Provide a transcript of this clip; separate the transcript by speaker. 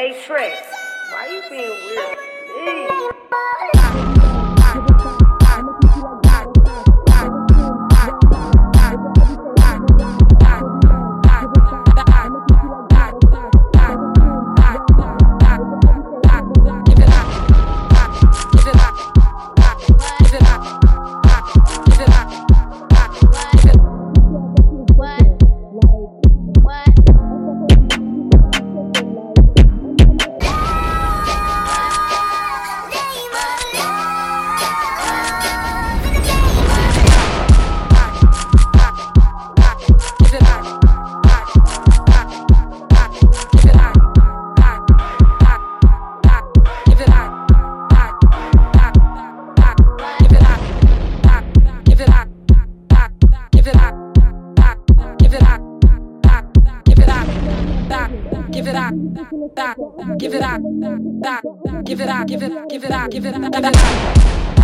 Speaker 1: Hey Trey, why you being weird? with
Speaker 2: give it up, back, give it up, up, give it up, give it up, give it up, give it up.